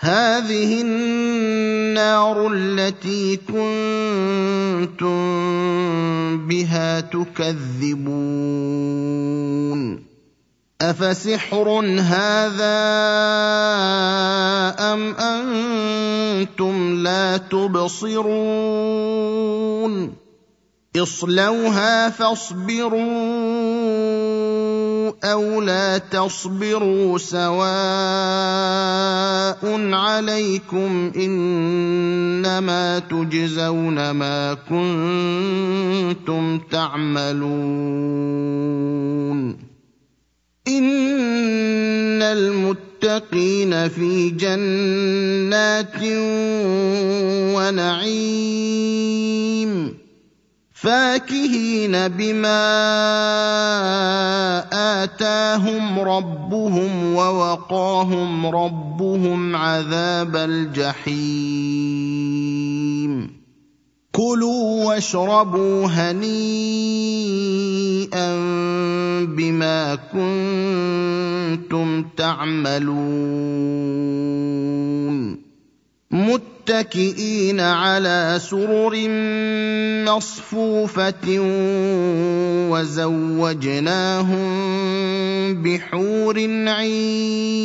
هذه النار التي كنتم بها تكذبون. أفسحر هذا أم أنتم لا تبصرون؟ اصلوها فاصبروا أو لا تصبروا سواء عليكم انما تجزون ما كنتم تعملون ان المتقين في جنات ونعيم فاكهين بما آتاهم ربهم ووقاهم ربهم عذاب الجحيم. كلوا واشربوا هنيئا بما كنتم تعملون. متكئين على سرر مصفوفه وزوجناهم بحور عين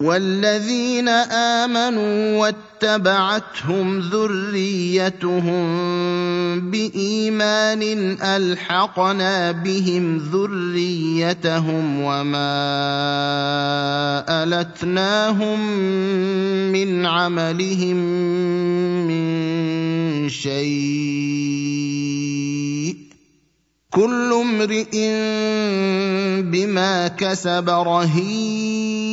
والذين امنوا واتبعتهم ذريتهم بايمان الحقنا بهم ذريتهم وما التناهم من عملهم من شيء كل امرئ بما كسب رهين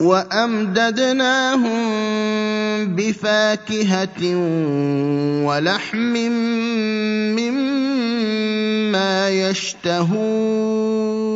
وامددناهم بفاكهه ولحم مما يشتهون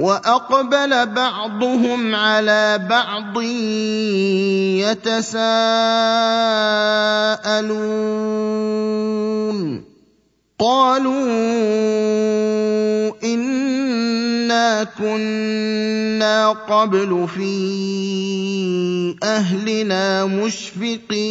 وأقبل بعضهم على بعض يتساءلون. قالوا إنا كنا قبل في أهلنا مشفقين.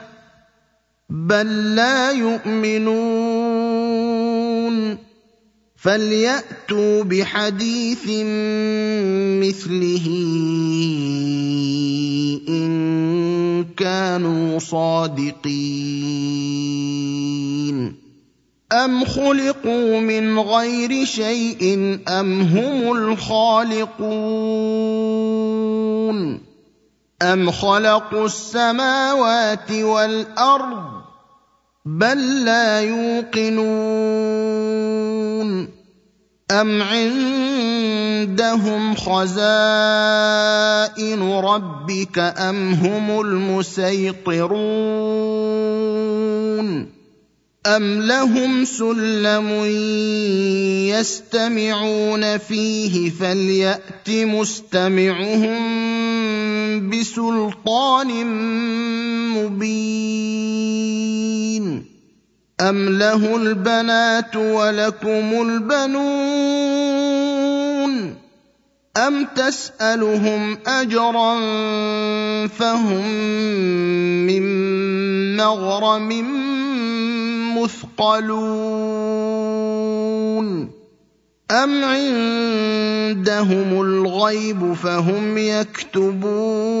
بل لا يؤمنون. فليأتوا بحديث مثله إن كانوا صادقين. أم خلقوا من غير شيء أم هم الخالقون؟ أم خلقوا السماوات والأرض بل لا يوقنون أم عندهم خزائن ربك أم هم المسيطرون أم لهم سلم يستمعون فيه فليأت مستمعهم بسلطان مبين ام له البنات ولكم البنون ام تسالهم اجرا فهم من مغرم مثقلون أم عندهم الغيب فهم يكتبون